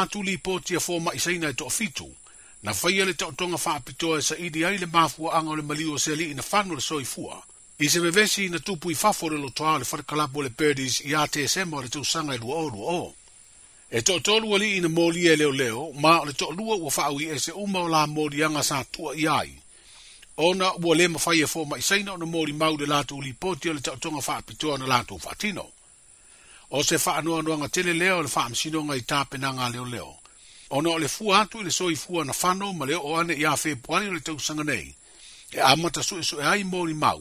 atuli po tia fo ma isaina e to fitu na faia le tonga fa pito e sa idi ai le mafua anga le malio se li ina fanu le soi fua i se bevesi ina tupu i fafo le lotoa le fara le perdis i ate e sema le tau sanga e lua o lua o e to to lua li ina moli e leo leo ma le to lua ua fa e se uma o la moli anga sa tua i ai ona ua le mafaia e fo ma isaina o na moli mau le lato li potio le tonga fa pito na lato fatino o se fa anua anua nga tele leo le fa amsino nga i tape na nga leo leo. O no le fu atu le so i fu ana fano ma leo o ane i a fe puani le tau sanga nei. E amata su e su e ai mo ni mau.